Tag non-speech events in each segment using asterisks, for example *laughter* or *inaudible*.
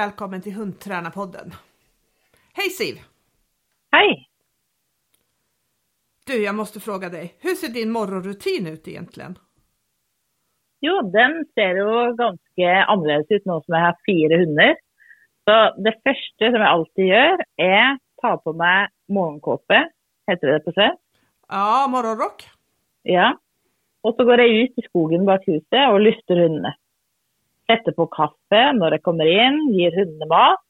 välkommen till Hundtränarpodden. Hej Siv! Hej! Du, jag måste fråga dig, hur ser din morgonrutin ut egentligen? Jo, den ser ju ganska annorlunda ut nu som jag har fyra hundar. Så det första som jag alltid gör är att ta på mig morgonkåpa, heter det på svenska? Ja, morgonrock. Ja. Och så går jag ut i skogen bak huset och lyfter hundarna. Sätter på kaffe när jag kommer in, ger hundarna mat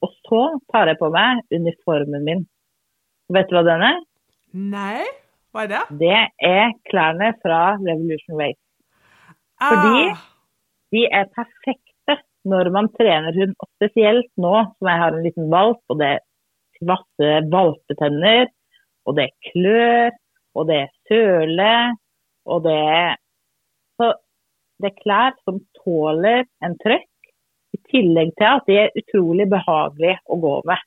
och så tar jag på mig uniformen min. Vet du vad den är? Nej, vad är det? Det är kläderna från Revolution Race. Ah, Fordi de är perfekta när man tränar hund, och speciellt nu som jag har en liten valp och det är vasse valpetänder och det är klör och det är söle och det så det är kläder som tåler en tryck i tillägg till att det är otroligt behagligt att gå med.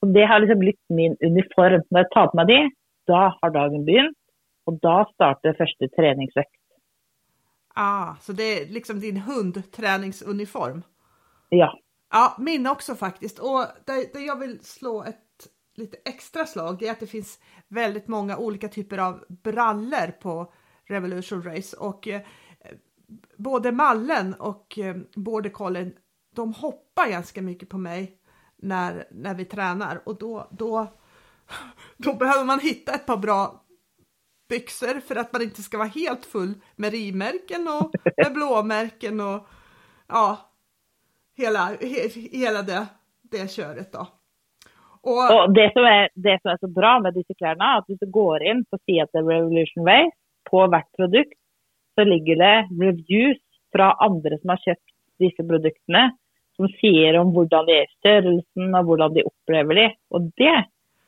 Och det har liksom blivit min uniform. När jag tar på mig det, då har dagen begynt och då startar första träningsveckan. ah, så det är liksom din hundträningsuniform? Ja. Ja, min också faktiskt. Och det, det jag vill slå ett lite extra slag det är att det finns väldigt många olika typer av brallor på Revolution Race och eh, både Mallen och eh, Border Collien de hoppar ganska mycket på mig när, när vi tränar och då, då, *laughs* då behöver man hitta ett par bra byxor för att man inte ska vara helt full med rivmärken och *laughs* med blåmärken och ja, hela, he, hela det, det köret då. Och, Och det som, är, det som är så bra med dessa kläderna är att om du går in på sidan Revolution Way, på hvert produkt, så ligger det reviews från andra som har köpt dessa produkterna som säger om hur de är størrelsen och hur de upplever det. Och det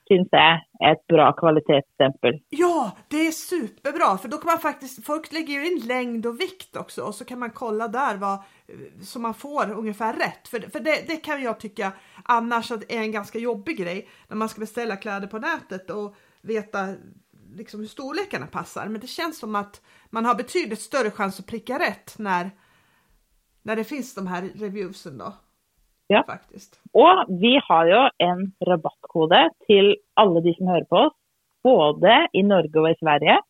syns jag är ett bra kvalitetsstämpel. Ja, det är superbra för då kan man faktiskt, folk lägger ju in längd och vikt också och så kan man kolla där vad, så man får ungefär rätt. För, för det, det kan jag tycka annars att är en ganska jobbig grej när man ska beställa kläder på nätet och veta liksom hur storlekarna passar. Men det känns som att man har betydligt större chans att pricka rätt när, när det finns de här reviewsen då. Ja. Faktiskt. Och vi har ju en rabattkode till alla de som hör på oss, både i Norge och i Sverige.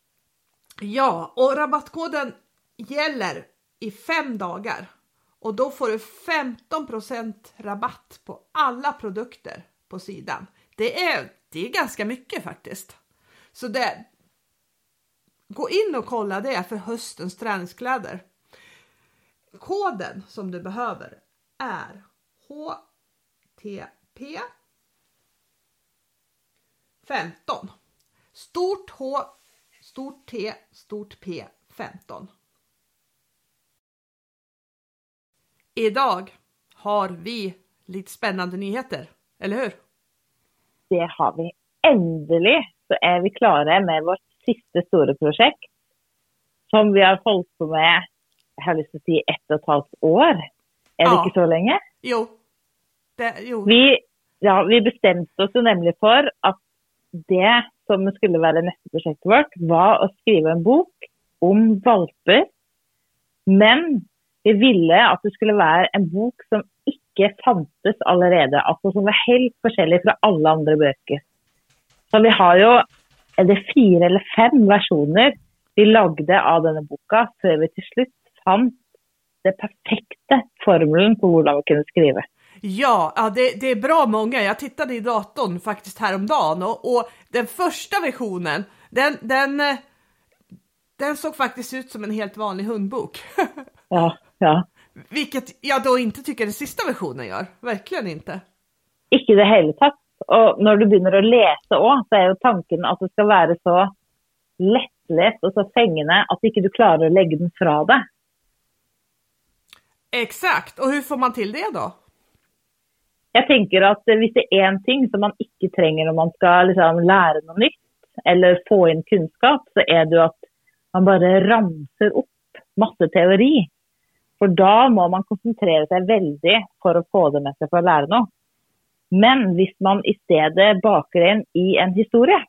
Ja, och rabattkoden gäller i fem dagar och då får du 15% rabatt på alla produkter på sidan. Det är, det är ganska mycket faktiskt. Så det, gå in och kolla det för höstens träningskläder. Koden som du behöver är HTP 15. Stort H, stort T, stort P 15. Idag har vi lite spännande nyheter, eller hur? Det har vi. Äntligen så är vi klara med vårt sista stora projekt som vi har hållit på med, jag har lust att säga ett och ett halvt år. Är det Ja. inte så länge? Jo, det, jo. Vi, ja, vi bestämde oss nämligen för att det som skulle vara nästa projekt vårt var att skriva en bok om valpar. Men vi ville att det skulle vara en bok som inte fanns allerede, alltså som var helt forskjellig från alla andra böcker. Så vi har ju, det fyra eller fem versioner vi lagde av denna boken för vi till slut fann den perfekta formeln på hur man kunde skriva. Ja, ja det, det är bra många. Jag tittade i datorn faktiskt häromdagen och, och den första versionen, den, den, eh, den såg faktiskt ut som en helt vanlig hundbok. *laughs* Ja, ja. Vilket jag då inte tycker den sista versionen gör. Verkligen inte. Ikke i det hele tatt. Og når du begynner å lese òg, så er jo tanken at det skal være så lettlest og så fengende at ikke du klarer å legge den fra deg. Exakt, och hur får man till det då? Jeg tenker at hvis det er én ting som man ikke trenger når man skal liksom lære noe nytt, eller få inn kunnskap, så er det jo at man bare ramser opp masse teori. For da må man konsentrere seg veldig for å få det med seg for å lære noe. Men hvis man i stedet baker inn i en historie,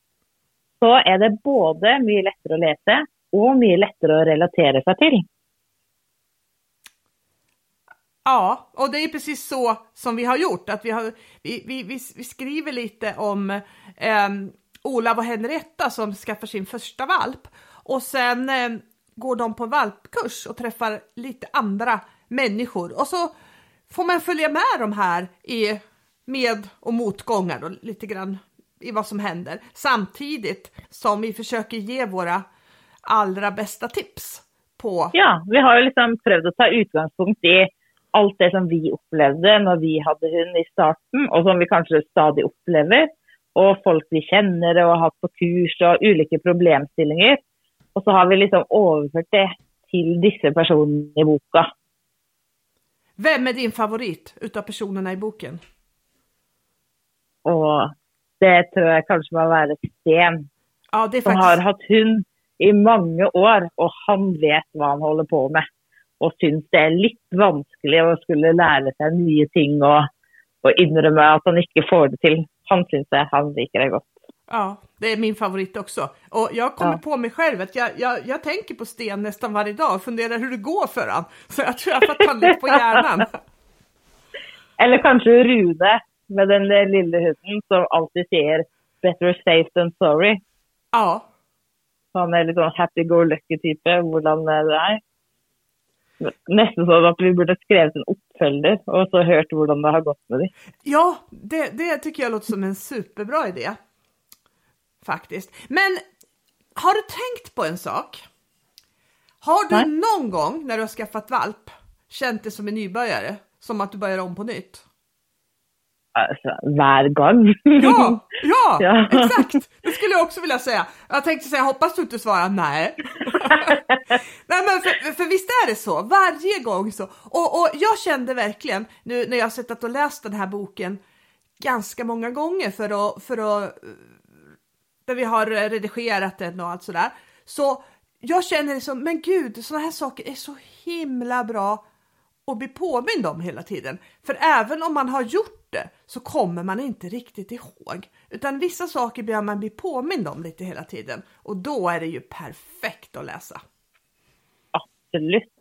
så er det både mye lettere å lese og mye lettere å relatera seg till. Ja, och det är precis så som vi har gjort. Att vi, har, vi, vi, vi skriver lite om eh, Olav och Henrietta som skaffar sin första valp. Och sen eh, går de på valpkurs och träffar lite andra människor. Och så får man följa med de här i med och motgångar och lite grann i vad som händer. Samtidigt som vi försöker ge våra allra bästa tips på... Ja, vi har ju liksom prövat att ta utgångspunkt i allt det som vi upplevde när vi hade hund i starten och som vi kanske stadigt upplever och folk vi känner och har haft på kurs och olika problemställningar. Och så har vi liksom överfört det till dessa personer i boken. Vem är din favorit utav personerna i boken? Och det tror jag kanske må vara Sten. Ja, är Som har haft hund i många år och han vet vad han håller på med. Och syns det är lite vanskligt att skulle lära sig nya ting och, och inrymma att han inte får det till. Han syns det, han liker det gott. Ja, det är min favorit också. Och jag kommer Ja. på mig själv att jag, jag, jag tänker på Sten nästan varje dag och funderar hur det går för han. *laughs* Så jag tror jag har fått han lite på hjärnan. Eller kanske Rune med den där lilla hunden som alltid säger better safe than sorry. Ja, Han är lite sån happy-go-lucky typ, hvordan det är. Nästan så att vi borde skrivit en uppföljare och så hört hur det har gått med det. ja det, det tycker jag låter som en superbra idé. Faktiskt. Men har du tänkt på en sak? Har du Nej. någon gång när du har skaffat valp känt dig som en nybörjare? Som att du börjar om på nytt? Alltså, gång. Ja, ja, *laughs* Ja. exakt. Det skulle jag också vilja säga. Jag tänkte säga, hoppas du inte svarar nej. *laughs* nej men för, för visst är det så, varje gång så. Och, och jag kände verkligen, nu när jag har suttit och läst den här boken ganska många gånger för att, för att där vi har redigerat den och allt sådär. Så jag känner liksom, men gud, sådana här saker är så himla bra att bli påmind om hela tiden. För även om man har gjort det så kommer man inte riktigt ihåg. Utan vissa saker behöver man bli påmind om lite hela tiden. Och då är det ju perfekt att läsa. Absolut.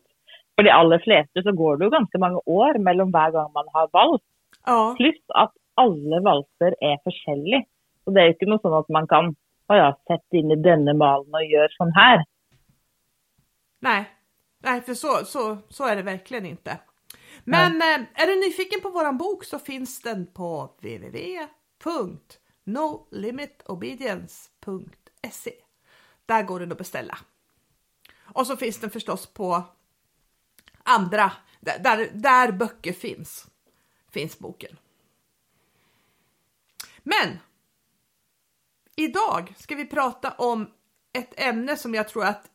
För de allra flesta så går det ju ganska många år mellan varje gång man har valp. Ja, Plus att alla valper är olika. Så det är ju inte något sånt att man kan, ja, ja, sätta in i denna malen och gör sån här. nej, nej för så, så, så är det verkligen inte. Men eh, är du nyfiken på våran bok så finns den på www.nolimitobedience.se. Där går den att beställa. Och så finns den förstås på andra, där, där, där böcker finns, finns boken. Men idag ska vi prata om ett ämne som jag tror att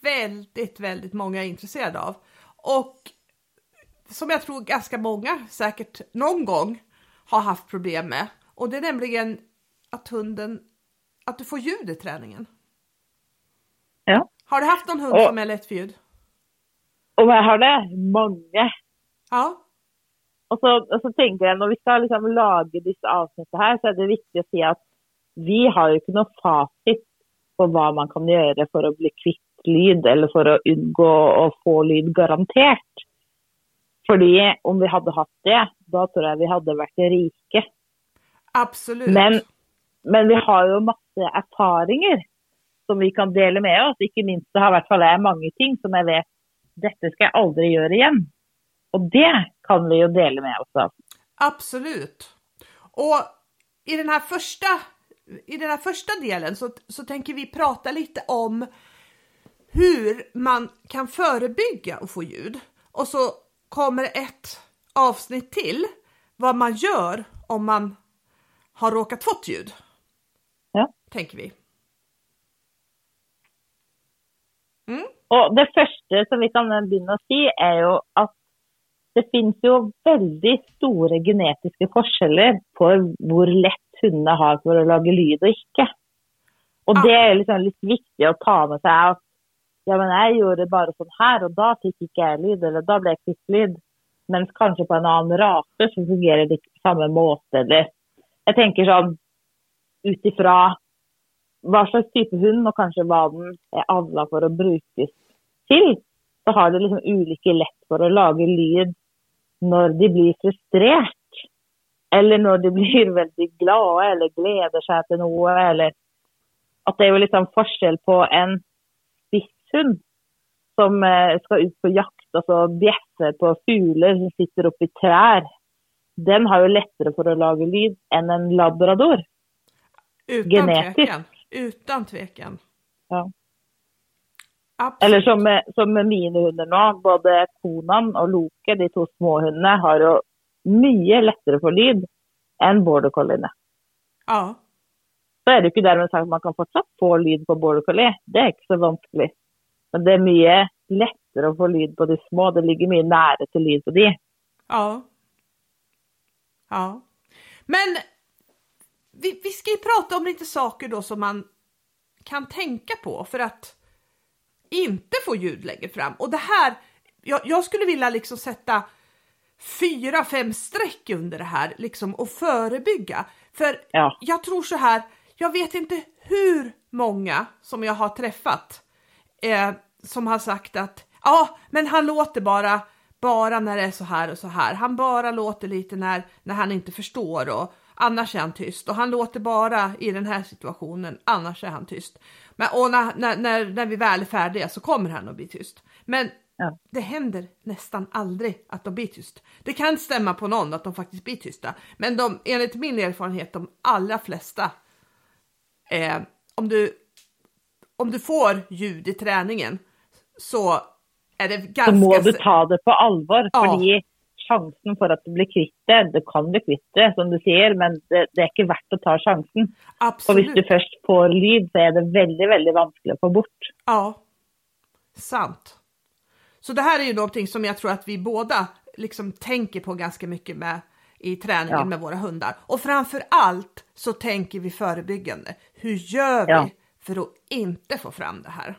väldigt, väldigt många är intresserade av. Och som jag tror ganska många säkert någon gång har haft problem med. Och det är nämligen att hunden, att du får ljud i träningen. Ja. Har du haft någon hund Och- som är lätt för ljud? Och jag har det många. Ja, Och så, och så tänker jag, när vi ska liksom laga dessa avsnitt här så är det viktigt att säga att vi har ju inte något facit på vad man kan göra för att bli kvitt lyd eller för att undgå att få lyd garanterat. För om vi hade haft det, då tror jag vi hade varit rika. absolut. Men, men vi har ju massa erfarenheter som vi kan dela med oss. Inte minst det har i hvert fall jag många ting som jag vet, detta ska jag aldrig göra igen. Och det kan vi ju dela med oss av. Absolut. Och i den här första, i den här första delen så, så tänker vi prata lite om hur man kan förebygga att få ljud. Och så kommer ett avsnitt till vad man gör om man har råkat fått ljud. Ja. Tänker vi. Och det första som vi kan börja säga är ju att det finns ju väldigt stora genetiska skillnader på hur lätt hundarna har för att laga ljud och inte. Och det är liksom lite viktigt att ta med sig att ja, men jag gjorde bara sån här och då fick inte ljud eller då blev jag kvitt ljud. Men kanske på en annan rase så fungerar det inte på samma måte. Eller jag tänker sån utifrån vad slags typ av hund och kanske vad den är avlad för att brukas till, så har det liksom olika lätt för att laga ljud når de blir frustrert, eller når de *laughs* blir veldig glade eller gleder seg til noe, eller at det er jo liksom forskjell på en spisshund som eh, skal ut på jakt og så på fugler som sitter oppi trær. Den har jo lettere for å lage lyd enn en labrador. Utan Genetiskt. tvekan. Utan tvekan. Ja. Absolut. Eller som som med mine hunder nå, både Konan og Loke, de to småhundene, har jo mye lettere for lyd enn border colliene. Ja. Så er det jo ikke dermed sagt at man kan fortsatt få lyd på border collie. Det er ikke så vanskelig. Men det er mye lettere å få lyd på de små. Det ligger mye nære til lyd på de. Ja. Ja. Men vi, vi ska ju prata om lite saker då som man kan tänka på för att inte få ljud längre fram. Och det här, jag, jag skulle vilja liksom sätta fyra, fem streck under det här liksom och förebygga. För Ja. jag tror så här, jag vet inte hur många som jag har träffat eh, som har sagt att ja, men han låter bara bara när det är så här och så här. Han bara låter lite när, när han inte förstår och annars är han tyst och han låter bara i den här situationen, annars är han tyst. Men, och när, när, när, när vi väl är färdiga så kommer han att bli tyst. Men Ja. det händer nästan aldrig att de blir tyst. Det kan stämma på någon att de faktiskt blir tysta, men de, enligt min erfarenhet, de allra flesta, eh, om, du, om du får ljud i träningen så är det Så ganska... må du s- ta det på alvor. Ja. Fordi sjansen for at du blir kvitt det, det kan bli kvitt det, som du sier, men det, det er ikke verdt å ta sjansen. For hvis Absolut. du først får lyd, så er det veldig, veldig vanskelig å få bort. Ja, sant. Så det här är ju någonting som jag tror att vi båda liksom tänker på ganska mycket med i träningen Ja. med våra hundar. Och framför allt så tänker vi förebyggande. Hur gör vi Ja. För att inte få fram det här?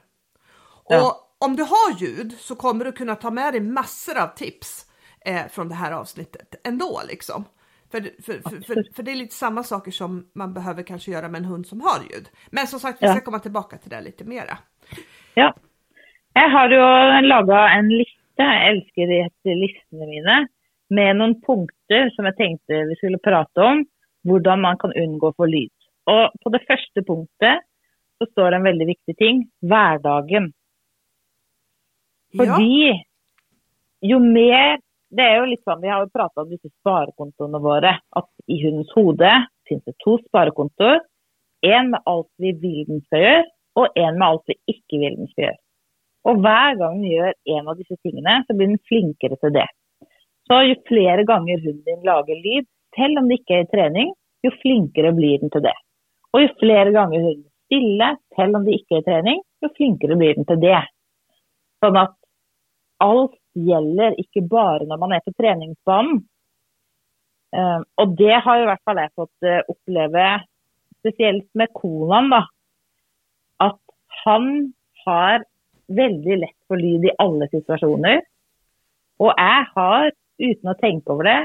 Ja. Och om du har ljud så kommer du kunna ta med dig massor av tips eh, från det här avsnittet ändå liksom. För, för, för, för, det är lite samma saker som man behöver kanske göra med en hund som har ljud. Men som sagt, vi ska komma tillbaka till det lite mera. Ja. Jeg har jo laga en liste, jeg elsker disse listene mine, med noen punkter som jeg tenkte vi skulle prate om, hvordan man kan unngå å få lyd. Og på det første punktet så står det en veldig viktig ting, hverdagen. Ja. Fordi jo mer Det er jo litt sånn, Vi har jo prata om disse sparekontoene våre. At i hundens hode finnes det to sparekontoer. En med alt vi vil den skal gjøre, og en med alt vi ikke vil den skal gjøre. Og hver gang den gjør en av disse tingene, så blir den flinkere til det. Så jo flere ganger hunden din lager lyd, selv om det ikke er i trening, jo flinkere blir den til det. Og jo flere ganger hunden stille, selv om det ikke er i trening, jo flinkere blir den til det. Sånn at alt gjelder ikke bare når man er på treningsbanen. Ehm, og det har i hvert fall jeg fått eh, oppleve, spesielt med Konan, da. At han har veldig lett for lyd i alle situasjoner. Og jeg har, uten å tenke over det,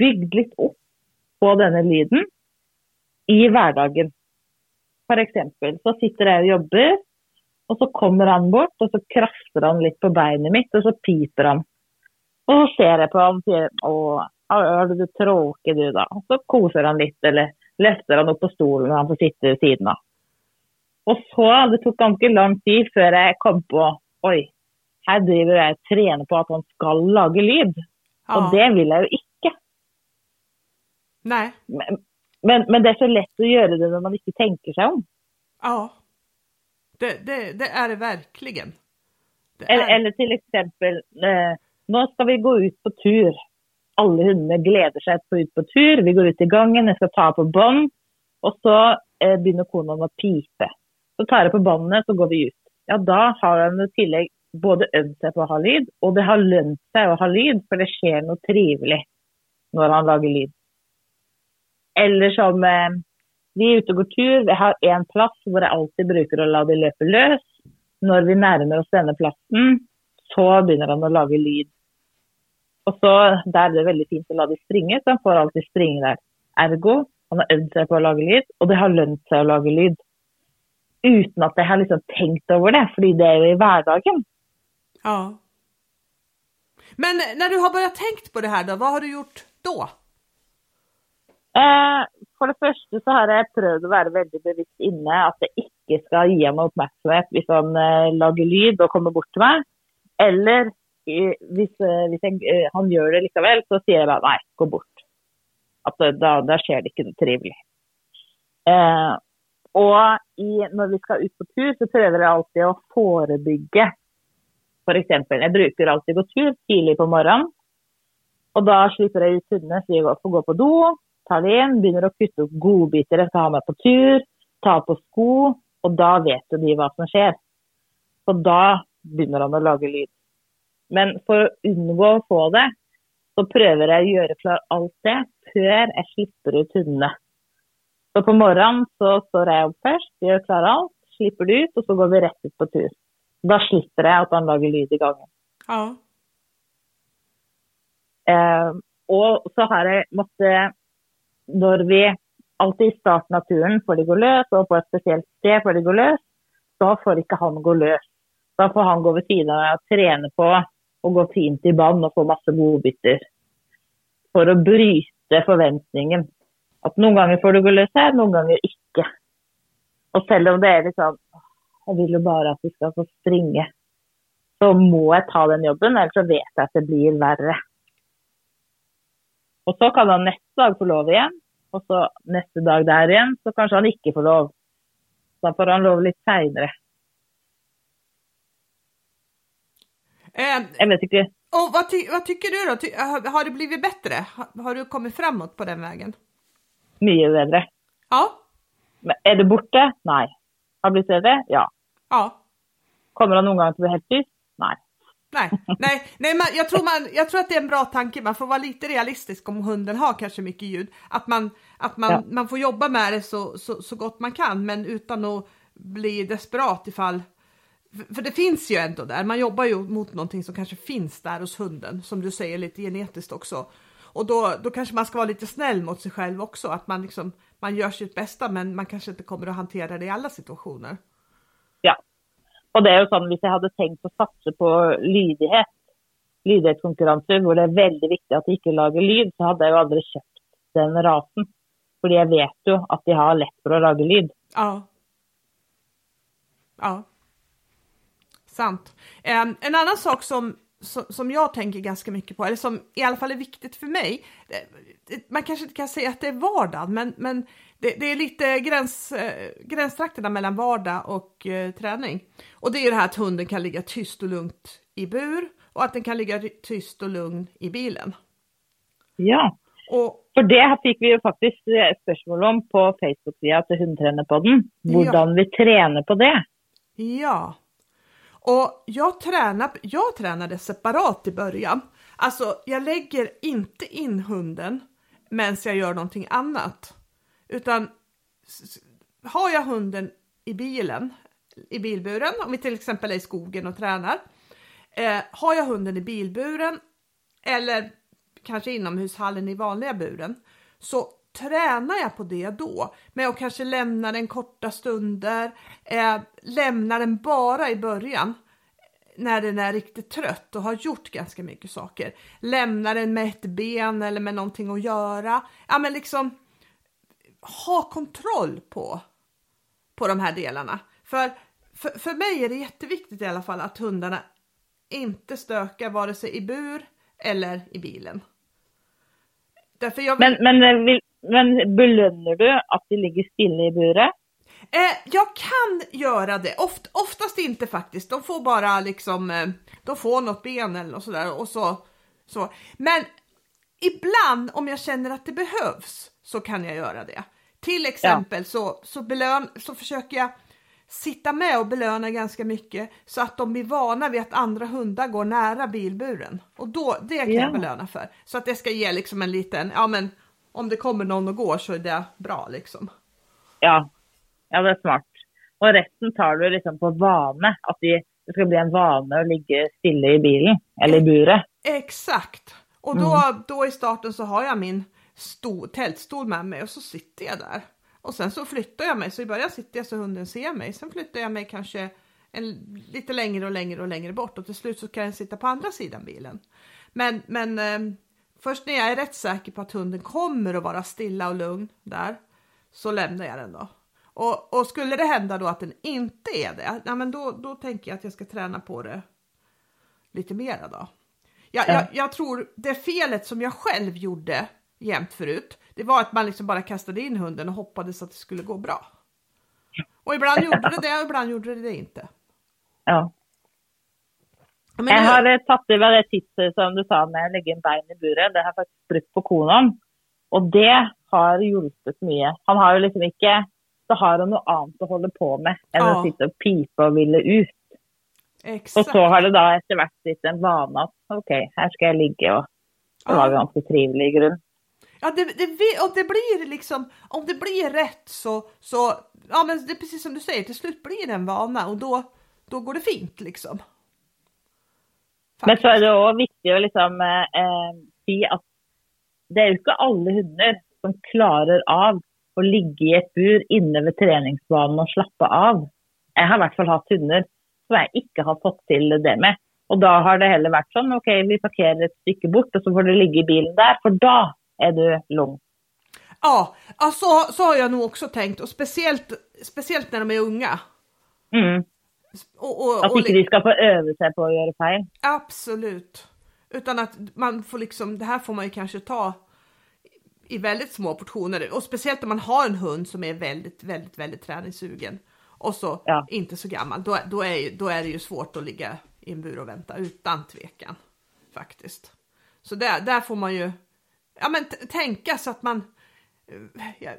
bygd litt opp på denne lyden i hverdagen. F.eks. så sitter jeg og jobber, og så kommer han bort, og så krafser han litt på beinet mitt, og så piper han. Og så ser jeg på han og sier 'Å, har du tråkig du, da?' Og så koser han litt, eller løfter han opp på stolen og han får sitte ved siden av. Og så, det tok ganske lang tid før jeg kom på Oi, her driver jeg og trener på at han skal lage lyd. Og det vil jeg jo ikke. Nej, Men, men, men det er så lett å gjøre det når man ikke tenker seg om. ja. Det, det, det är det verkligen. Det Eller, är, eller til eksempel eh, Nå skal vi gå ut på tur. Alle hundene gleder seg til å ut på tur. Vi går ut i gangen, jeg skal ta på bånd. Og så eh, begynner konen å pipe. Så tar jeg på båndet, så går vi ut. Ja, da har han i tillegg både øvd seg på å ha lyd, og det har lønt seg å ha lyd, for det skjer noe trivelig når han lager lyd. Eller som eh, vi är ute och går tur, vi har en plats där jag alltid brukar å la de løpe løs. Vi närmar oss denna platsen så börjar han att laga ljud. Och så där är det väldigt fint att låta dem springa, så han får alltid springa där. Ergo, han har övat sig på att laga ljud och det har lönt sig att laga ljud. Utan att jag har liksom tänkt över det, för det är ju i vardagen. ja. Men när du har börjat tänkt på det här då, vad har du gjort då? Eh, for det første så har jeg prøvd å være veldig bevisst inne at jeg ikke skal gi ham oppmerksomhet hvis han eh, lager lyd og kommer bort til meg. Eller eh, hvis, eh, hvis jeg, eh, han gjør det likevel, så sier jeg bare nei, gå bort. At da, da skjer det ikke noe trivelig. Eh, og i, når vi skal ut på tur, så prøver jeg alltid å forebygge. For jeg bruker alltid å gå tur tidlig på morgenen. Og da slipper jeg ut hundene, så de får gå på do, tar det inn, begynner å kutte opp godbiter jeg skal ha med på tur, ta på sko, og da vet jo de hva som skjer. Så da begynner han å lage lyd. Men for å unngå å få det, så prøver jeg å gjøre klar alt det før jeg slipper ut hundene. Så på morgenen så står jeg opp først, gjør klar alt, slipper det ut, og så går vi rett ut på tur. Da slipper jeg at han lager lyd i gangen. Ja. Eh, og så har jeg måttet, når vi alltid i starten av turen får de gå løs, og på et spesielt sted får de gå løs, da får ikke han gå løs. Da får han gå ved siden av meg og trene på å gå fint i vann og få masse godbiter. For å bryte forventningen. At noen ganger får du gå løs her, noen ganger ikke. Og selv om det er litt sånn Jeg vil jo bare at de skal få springe. Så må jeg ta den jobben, ellers så vet jeg at det blir verre. Og så kan han neste dag få lov igjen, og så neste dag der igjen, så kanskje han ikke får lov. Da får han lov litt seinere. Eh, Jeg vet ikke. och vad, ty vad tycker du då? Ty har, det blivit bättre? Har, du kommit framåt på den vägen? Mye bedre. Ja, Men er det borte? Nei. Har blitt bedre? Ja. ja. Kommer han noen gang til å bli helt tyst? Nei. Nej, nej, nej man, jag, tror man, jag tror att det är en bra tanke. Man får vara lite realistisk om hunden har kanske mycket ljud. Att man, att man, Ja. man får jobba med det så, så, så gott man kan, men utan att bli desperat ifall... För, för det finns ju ändå där, man jobbar ju mot någonting som kanske finns där hos hunden, som du säger lite genetiskt också. Och då, då kanske man ska vara lite snäll mot sig själv också, att man liksom, man gör sitt bästa, men man kanske inte kommer att hantera det i alla situationer. Och Og det er jo sånn, hvis jeg hadde tenkt å satse på lydighet, lydighetskonkurranser, hvor det er veldig viktig at de ikke lager lyd, så hadde jeg jo aldri kjøpt den rasen. Fordi jeg vet jo at de har lett for å lage lyd. Ja. Ja. Sant. En, en annan sak som, som, jag tänker ganska mycket på, eller som i alla fall är viktigt för mig, man kanske inte kan säga att det är vardagen, men, men det, det är lite gräns, eh, gränstrakterna mellan vardag och eh, träning. Och det är det här att hunden kan ligga tyst och lugnt i bur och att den kan ligga tyst och lugn i bilen. Ja. Och For det fikk vi jo faktisk eh, spørsmål om på Facebook-sida til Hundetrenerpodden. Hvordan vi trener på det. Ja. Och jag, tränar, jag tränade separat i början. Alltså, jag lägger inte in hunden medan jag gör någonting annat. Utan har jag hunden i bilen, i bilburen, om vi till exempel är i skogen och tränar. Eh, har jag hunden i bilburen eller kanske inomhushallen i vanliga buren så tränar jag på det då med att kanske lämna den korta stunder, eh, lämna den bara i början när den är riktigt trött och har gjort ganska mycket saker. Lämna den med ett ben eller med någonting att göra. Ja, men liksom ha kontroll på, på de här delarna. För, för, för mig är det jätteviktigt i alla fall att hundarna inte stökar vare sig i bur eller i bilen. Därför jag Men, men, men belønner du at de ligger stille i buret? eh, jag kan göra det, Oft, oftast inte faktiskt. De får bara liksom, eh, de får något ben eller något sådär och så, så. Men ibland om jag känner att det behövs så kan jag göra det. Till exempel så, så, belön, så försöker jag sitta med och belöna ganska mycket så att de blir vana vid att andra hundar går nära bilburen. Och då, det kan Ja. jag belöna för. Så att det ska ge liksom en liten, ja men om det kommer någon och går så är det bra liksom. Ja. ja, det er smart. Og resten tar du liksom på vane. At de, det skal bli en vane å ligge stille i bilen, eller i buret. Exakt! Och då, då i starten så har jag min sto, tältstol med mig och så sitter jag där. Och sen så flyttar jag mig, så i början sitter jag så hunden ser mig. Sen flyttar jag mig kanske en, lite längre och längre och längre bort och till slut så kan jag sitta på andra sidan bilen. Men, men eh, först när jag är rätt säker på att hunden kommer att vara stilla och lugn där så lämnar jag den då. Och, och skulle det hända då att den inte är det, ja, men då, då tänker jag att jag ska träna på det lite mera då. Jag, Ja. jag, jag tror det felet som jag själv gjorde jämt förut, det var att man liksom bara kastade in hunden och hoppades att det skulle gå bra. Och ibland gjorde det det och ibland gjorde det det inte. Ja. Men nu- har eh, i meg det tipset som du sa med å legge inn bein i buret. Det har jeg faktisk brukt på konaen. Og det har hjulpet mye. Han har jo liksom ikke Så har han noe annet å holde på med enn Ja. å sitte og pipe og ville ut. Exakt. så har det da etter hvert blitt en vane at OK, her skal jeg ligge, og det var ganske trivelig i grunnen. Ja, det, det, om det blir liksom, om det blir rätt så, så, ja men det är precis som du säger, till slut blir det en vana och då, då går det fint liksom. Men så är det också viktigt att liksom eh, eh, si det är ju inte alla hundar som klarar av att ligga i ett bur inne vid träningsbanan och slappa av. Jag har i alla fall haft hundar som jag inte har fått till det med. Och då har det heller varit så, okej, okay, vi parkerar ett stycke bort, och så får du ligga i bilen där, för då er du lugn. Ja, ja så, så har jag nog också tänkt och speciellt, speciellt när de är unga. Mm. Och, och, At och, ikke de skal få øve seg på å gjøre feil. Absolut. Utan att man får liksom, det här får man ju kanske ta i väldigt små portioner och speciellt om man har en hund som är väldigt, väldigt, väldigt träningssugen och så Ja. inte så gammal. Då, då, är, då är det ju svårt att ligga i en bur och vänta utan tvekan faktiskt. Så där, där får man ju ja, men tänka så att man eh, ja,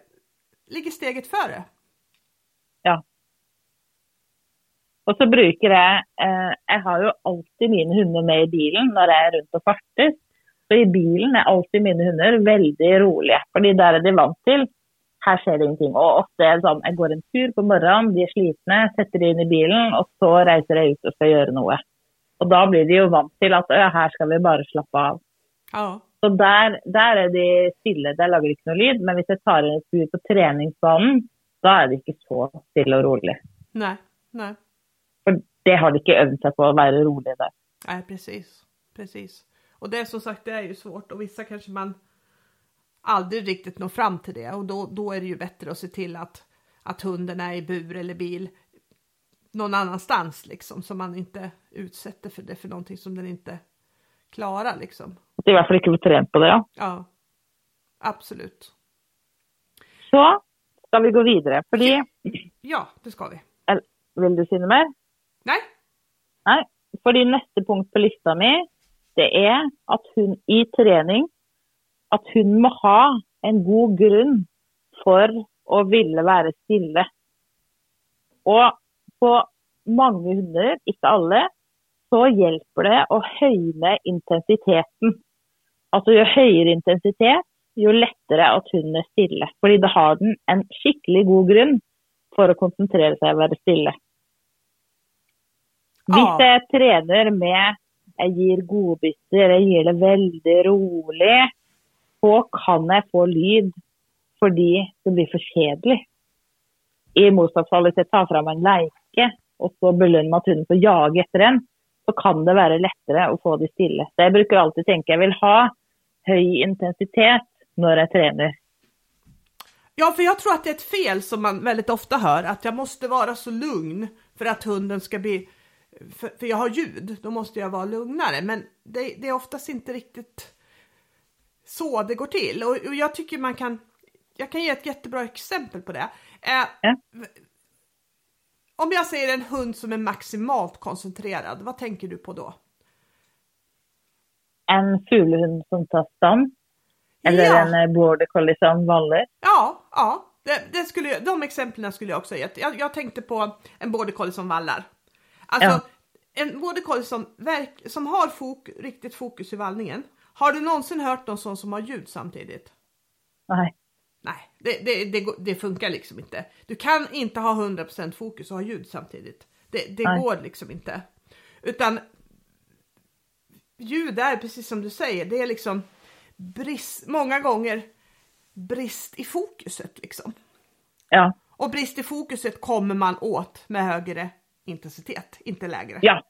ligger steget före. Ja. Og så bruker jeg eh, Jeg har jo alltid mine hunder med i bilen når jeg er rundt og farter. Så i bilen er alltid mine hunder veldig rolige. Fordi der er de vant til her skjer det ingenting. Og ofte er det sånn jeg går en tur på morgenen, de er slitne, setter de inn i bilen, og så reiser jeg ut og skal gjøre noe. Og da blir de jo vant til at «Å ja, her skal vi bare slappe av. Ja, Så der, der er de stille, der lager de ikke noe lyd. Men hvis jeg tar inn et bur på treningsbanen, da er de ikke så stille og rolig. nej, nej. For det har de ikke øvd seg på å være rolig der. Nej, precis. Precis. Och det som sagt, det är ju svårt och vissa kanske man aldrig riktigt når fram till det och då, då är det ju bättre att se till att, att hunden är i bur eller bil någon annanstans liksom så man inte utsätter för det för någonting som den inte klarar liksom. At de i hvert fall ikke får trent på det. ja. Ja, absolut. Så skal vi gå videre. Fordi Ja, det ska vi. eller, Vil du si noe mer? Nej, Nei. Fordi neste punkt på lista mi, det er at hun i trening At hun må ha en god grunn for å ville være stille. Og på mange hunder, ikke alle, så hjelper det å høyne intensiteten. Altså jo høyere intensitet, jo lettere at hunden er stille. Fordi da har den en skikkelig god grunn for å konsentrere seg og være stille. Hvis Ja. jeg trener med jeg gir godbiter, jeg gir det veldig rolig, så kan jeg få lyd fordi det blir for kjedelig. I motsatt fall hvis jeg tar fram en leike og så belønner med at hunden får jage etter en, så kan det være lettere å få de stille. Så jeg bruker alltid tenke jeg vil ha høy intensitet når jeg trener. Ja, för jag tror att det är ett fel som man väldigt ofta hör, att jag måste vara så lugn för att hunden ska bli, för, för jag har ljud, då måste jag vara lugnare. Men det, det är oftast inte riktigt så det går till. Och, och jag tycker man kan, jag kan ge ett jättebra exempel på det. Eh, Ja. Om jag säger en hund som är maximalt koncentrerad, vad tänker du på då? En fuglehund som tar stand, eller Ja. en eh, border collie som valler. Ja, ja. Det, det skulle, de exemplen skulle jag också gett. Jag, jag tänkte på en border collie som vallar. Alltså Ja. en border collie som, verk, som har fok, riktigt fokus i vallningen. Har du någonsin hört någon sån som har ljud samtidigt? Nej. Det, det, det, det funkar liksom inte. Du kan inte ha 100% fokus och ha ljud samtidigt. Det, det går liksom inte. Utan ljud är precis som du säger, det är liksom brist, många gånger brist i fokuset liksom. Ja. Och brist i fokuset kommer man åt med högre intensitet, inte lägre. Ja,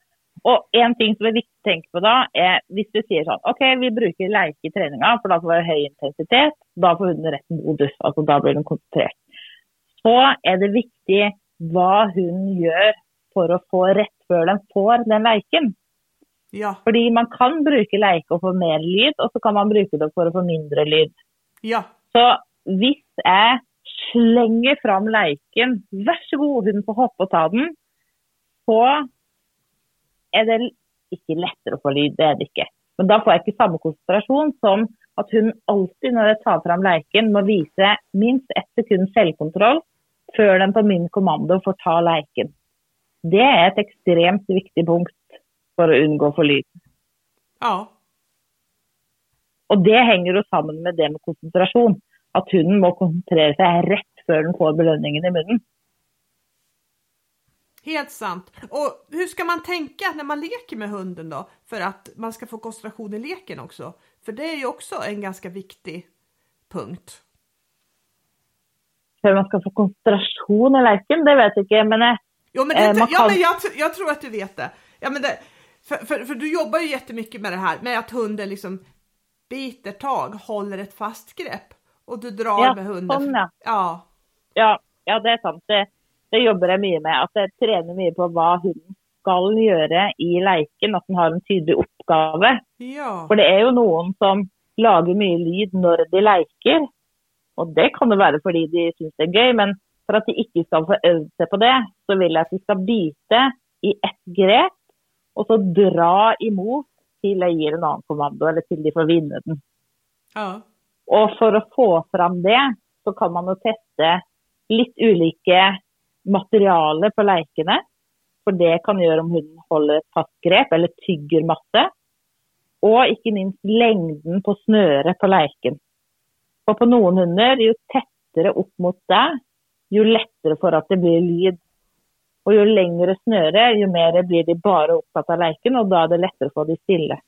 Og en ting som er viktig å tenke på da, er hvis du sier sånn OK, vi bruker leike i treninga, for da får vi høy intensitet. Da får hunden rett modus. Altså da blir den konsentrert. Så er det viktig hva hun gjør for å få rett før den får den leiken. Ja, Fordi man kan bruke leike og få mer lyd, og så kan man bruke det for å få mindre lyd. ja, Så hvis jeg slenger fram leiken, vær så god, hun får hoppe og ta den, så er det ikke lettere å få lyd, det er det ikke. Men da får jeg ikke samme konsentrasjon som at hun alltid når jeg tar fram leiken må vise minst ett sekund selvkontroll før den på min kommando får ta leiken. Det er et ekstremt viktig punkt for å unngå få lyd. ja, Og det henger jo sammen med det med konsentrasjon. At hunden må konsentrere seg rett før den får belønningen i munnen. Helt sant. Och hur ska man tänka när man leker med hunden då? För att man ska få koncentration i leken också. För det är ju också en ganska viktig punkt. Før man skal få konsentrasjon i leken, det vet jeg ikke. Men Jo, men, det, Eh, ja, men jag, jag tror att du vet det. Ja, men det för, för, för du jobbar ju jättemycket med det här med att hunden liksom biter tag, håller ett fast grepp och du drar Ja, med hunden. sånn, ja. ja. ja, det er sant. Det, det jobber jeg mye med. At jeg trener mye på hva hunden skal gjøre i leiken. At den har en tydelig oppgave. Ja. For det er jo noen som lager mye lyd når de leker. Og det kan jo være fordi de syns det er gøy, men for at de ikke skal få øvd seg på det, så vil jeg at de skal bite i ett grep, og så dra imot til jeg gir en annen kommando, eller til de får vinne den. ja. Og for å få fram det, så kan man jo teste litt ulike materialer på leikene. For det kan gjøre om hunden holder et fast grep eller tygger masse. Og ikke minst lengden på snøret på leiken. For på noen hunder, jo tettere opp mot deg, jo lettere for at det blir lyd. Og jo lengre snøre, jo mer blir de bare opptatt av leiken, og da er det lettere få de stille.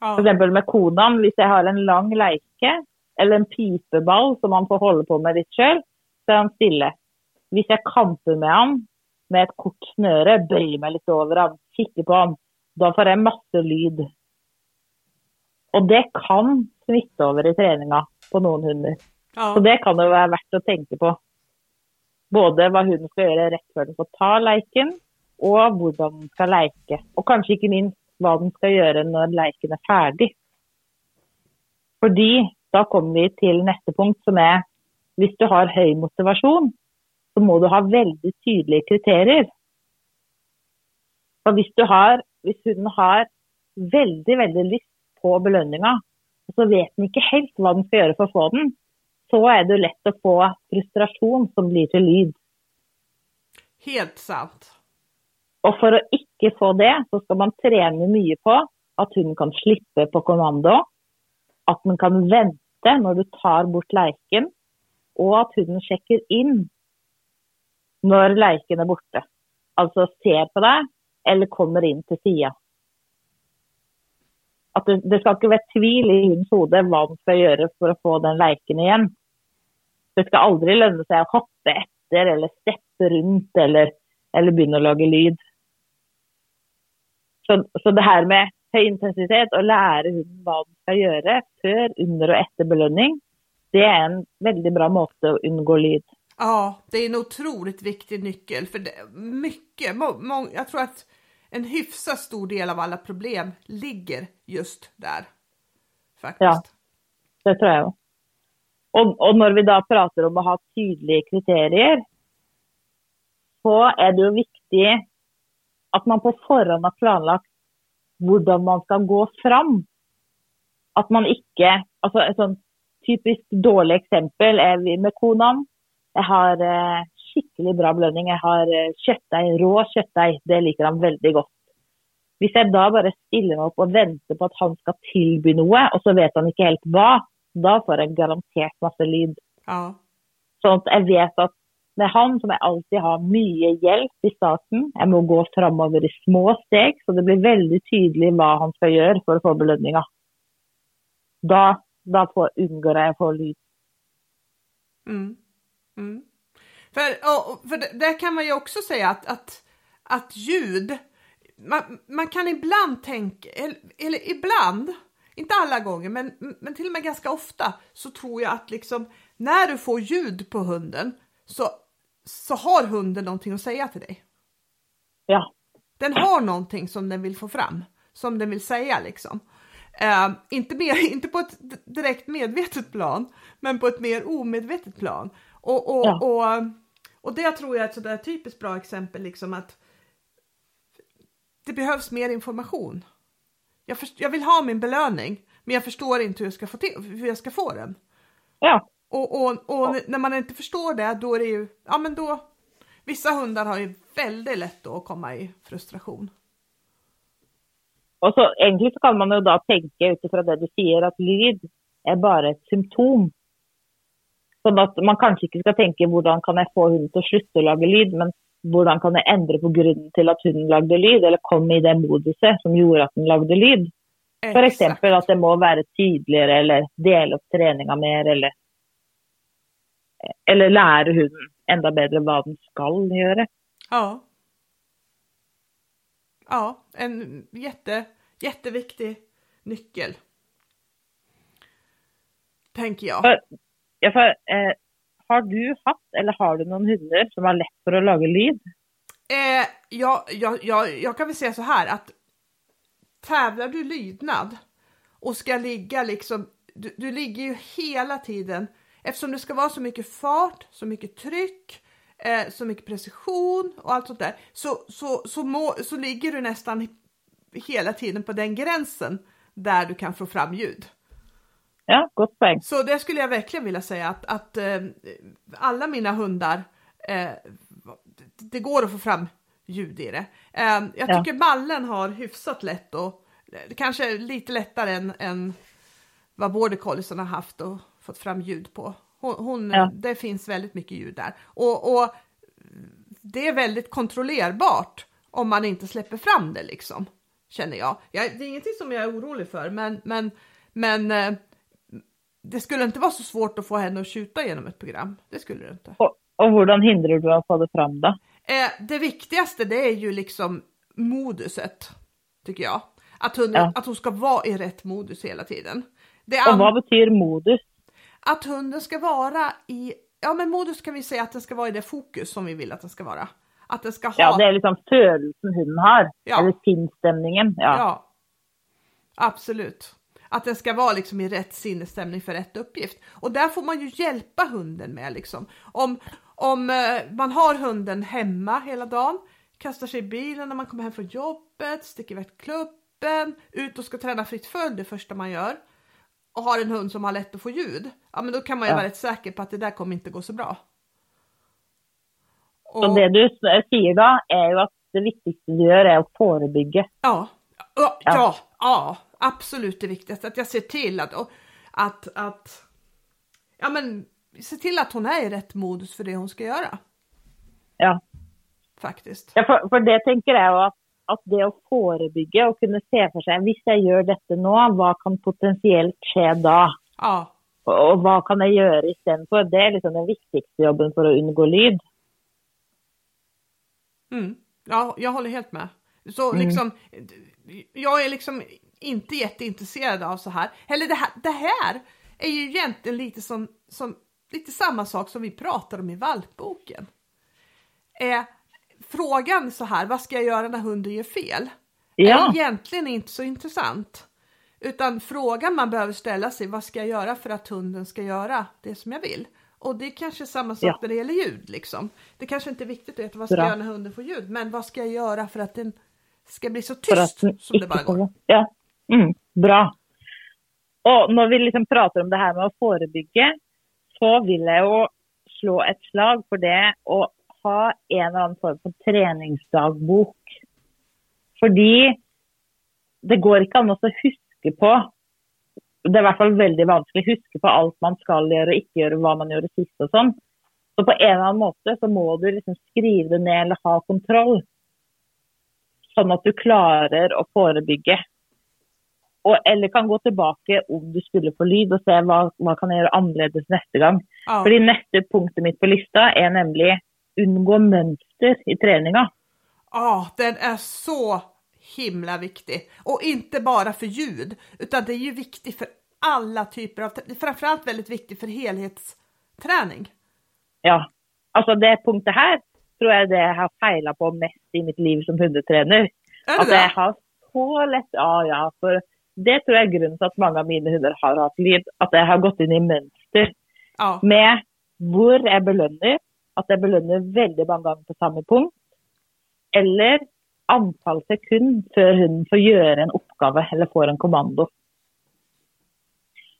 For ja. eksempel med konaen, hvis jeg har en lang leike eller en pipeball som han får holde på med litt sjøl, så er han stille. Hvis jeg kamper med han med et kort snøre, bøyer meg litt over han, kikker på han, da får jeg masse lyd. Og det kan smitte over i treninga på noen hunder. ja. Så det kan jo være verdt å tenke på. Både hva hunden skal gjøre rett før den får ta leiken, og hvordan den skal leike. Og kanskje ikke minst hva den skal gjøre når leiken er ferdig. Fordi da kommer vi til neste punkt, som er hvis du har høy motivasjon, så må du ha veldig tydelige kriterier. For hvis, du har, hvis hunden har veldig, veldig lyst på belønninga, og så vet den ikke helt hva den skal gjøre for å få den, så er det lett å få frustrasjon som blir til lyd. Helt sant. Og for å ikke få det, så skal man trene mye på at hunden kan slippe på kommando, at den kan vente når du tar bort leiken, og at hunden sjekker inn när leken är borta. Alltså, ser på dig eller kommer in till sidan. Att det, det ska inte vara tvivel i hennes huvud vad man ska göra för att få den leken igen. Det ska aldrig löna sig att hoppa efter, eller steppa runt, eller, eller börja laga ljud. Så, så det här med hög intensitet och lära hunden vad man ska göra före, under och efter belöning, det är en väldigt bra måte att undgå ljud. Ja, det är en otroligt viktig nyckel för det, mycket, må, må, jag tror att en hyfsat stor del av alla problem ligger just där. Faktiskt. Ja. Det tror jag. Och, och när vi då pratar om att ha tydliga kriterier, så är det ju viktigt att man på förhand har planlagt hur man ska gå fram. Att man inte, alltså ett sånt typiskt dåligt exempel är vi med konan. Jag har eh, skikkelig bra belønning. Jeg har eh, kjøttdeig, rå kjøttdeig. Det liker han veldig godt. Hvis jeg da bare stiller meg opp og venter på at han skal tilby noe, og så vet han ikke helt hva, da får jeg garantert masse lyd. Ja. Sånn at jeg vet at med han som jeg alltid har mye hjelp i starten, jeg må gå framover i små steg, så det blir veldig tydelig hva han skal gjøre for å få belønninga. Da, da får, unngår jeg å få lyd. Mm. Mm. För, och, för där kan man ju också säga att, att, att ljud, man, man kan ibland tänka, eller, eller ibland, inte alla gånger, men, men till och med ganska ofta så tror jag att liksom när du får ljud på hunden så, så har hunden någonting att säga till dig. Ja. Den har någonting som den vill få fram, som den vill säga liksom. Uh, inte, mer, *laughs* inte på ett direkt medvetet plan, men på ett mer omedvetet plan. Och, och, ja. och, och det tror jag är ett sådär typiskt bra exempel, liksom att det behövs mer information. Jag, först, jag vill ha min belöning, men jag förstår inte hur jag ska få, till, hur jag ska få den. Ja. Och, och, och när man inte förstår det, då är det ju, ja men då, vissa hundar har ju väldigt lätt att komma i frustration. Och så egentligen så kan man ju då tänka utifrån det du säger att ljud är bara ett symptom. Så att man kanske inte ska tänka hur kan jag få hunden att sluta laga ljud, men hur kan jag ändra på grunden till att hunden lagde ljud, eller kom i det moduset som gjorde att den lagde. För exempel att det måste vara tydligare eller dela upp träningen mer eller eller lära hunden ända bättre vad den ska göra. Ja. Ja, en jätte, jätteviktig nyckel. Tänker jag. För, ja, för, eh, har du haft eller har du någon hundar som har lätt för att laga ljud? Eh, ja, ja, ja, jag kan väl säga så här att tävlar du lydnad och ska ligga liksom, du, du ligger ju hela tiden eftersom det ska vara så mycket fart, så mycket tryck, eh, så mycket precision och allt sånt där så, så, så, må, så ligger du nästan hela tiden på den gränsen där du kan få fram ljud. Ja, gott poäng. Så det skulle jag verkligen vilja säga att, att eh, alla mina hundar, eh, det går att få fram ljud i det. Eh, jag tycker ja. mallen har hyfsat lätt och kanske lite lättare än, än vad border colliesen har haft och fått fram ljud på. Hon, hon ja. Det finns väldigt mycket ljud där och, och det är väldigt kontrollerbart om man inte släpper fram det liksom. Känner jag. jag det är ingenting som jag är orolig för men, men, men eh, det skulle inte vara så svårt att få henne att tjuta genom ett program. Det skulle det inte. Och, och hur hindrar du att få det fram då? Eh, det viktigaste det är ju liksom moduset, tycker jag. Att hon, ja. att hon ska vara i rätt modus hela tiden. och vad betyder modus? Att hunden ska vara i, ja men modus kan vi säga att den ska vara i det fokus som vi vill att den ska vara. Att den ska ha... Ja, det är liksom känslan hunden har, ja. eller sinnesstämningen. Ja. ja, absolut. Att den ska vara liksom i rätt sinnesstämning för rätt uppgift. Och där får man ju hjälpa hunden med liksom. Om, om eh, man har hunden hemma hela dagen, kastar sig i bilen när man kommer hem från jobbet, sticker iväg klubben, ut och ska träna fritt följd det första man gör och har en hund som har lätt att få ljud, ja men då kan man ju ja. vara rätt säker på att det där kommer inte gå så bra. Och, så det du säger då är ju att det viktigaste du gör är att förebygga. Ja, ja, ja, ja, absolut det viktigaste. Att jag ser till att, att, att, ja men se till att hon är i rätt modus för det hon ska göra. Ja. Faktiskt. Ja, för, för det tänker jag att att det att förebygga och kunna se för sig, om jag gör detta nu, vad kan potentiellt ske då? Ja. Och, och vad kan jag göra istället för? Det är liksom den viktigaste jobben för att undgå lyd. Mm. Ja, jag håller helt med. Så mm. liksom, jag är liksom inte jätteintresserad av så här. Eller det här, det här är ju egentligen lite som, som lite samma sak som vi pratar om i valpboken. Eh, frågan så här, vad ska jag göra när hunden gör fel? Ja. Är egentligen inte så intressant. Utan frågan man behöver ställa sig, vad ska jag göra för att hunden ska göra det som jag vill? Och det är kanske samma sak ja. när det gäller ljud liksom. Det kanske inte är viktigt att veta vad ska jag göra när hunden får ljud, men vad ska jag göra för att den ska bli så tyst som det bara går? Ja, mm, bra. Och när vi liksom pratar om det här med att förebygga så vill jag slå ett slag för det och ha en eller annen form for treningsdagbok. Fordi det går ikke an å huske på Det er i hvert fall veldig vanskelig å huske på alt man skal gjøre og ikke gjøre, hva man gjorde sist og sånn. Så på en eller annen måte så må du liksom skrive det ned eller ha kontroll. Sånn at du klarer å forebygge. Og, eller kan gå tilbake om du skulle få lyd og se hva, hva kan gjøre annerledes neste gang. Ja. Fordi neste punktet mitt på lista er nemlig undgå mönster i träningen. Ja, den är så himla viktig. Och inte bara för ljud, utan det är ju viktigt för alla typer av, framförallt väldigt viktigt för helhetsträning. Ja, alltså det punktet här tror jag det jag har feilat på mest i mitt liv som hundtrener. Är det Att jag har så lätt, ja ja, för det tror jag är grunden till att många av mina hundar har haft lyd, att jag har gått in i mönster Ja, med hvor jag belönar, att jag belönar väldigt många gånger på samma punkt, eller antal sekunder för hunden får göra en uppgave eller får en kommando.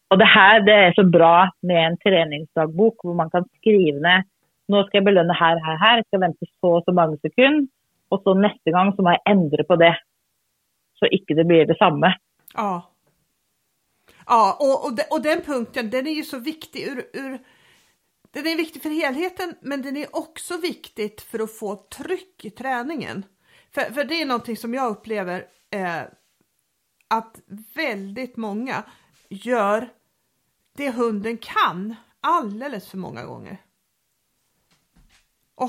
Och det här det är så bra med en träningsdagbok där man kan skriva ner, nu ska jag belöna här, här, här, jag ska vänta så och så många sekunder och så nästa gång så måste jag ändra på det. Så inte det blir detsamma. Ja. Ja, och, och, de, och den punkten, den är ju så viktig ur, ur den är viktig för helheten, men den är också viktigt för att få tryck i träningen. För, för det är någonting som jag upplever eh, att väldigt många gör det hunden kan alldeles för många gånger.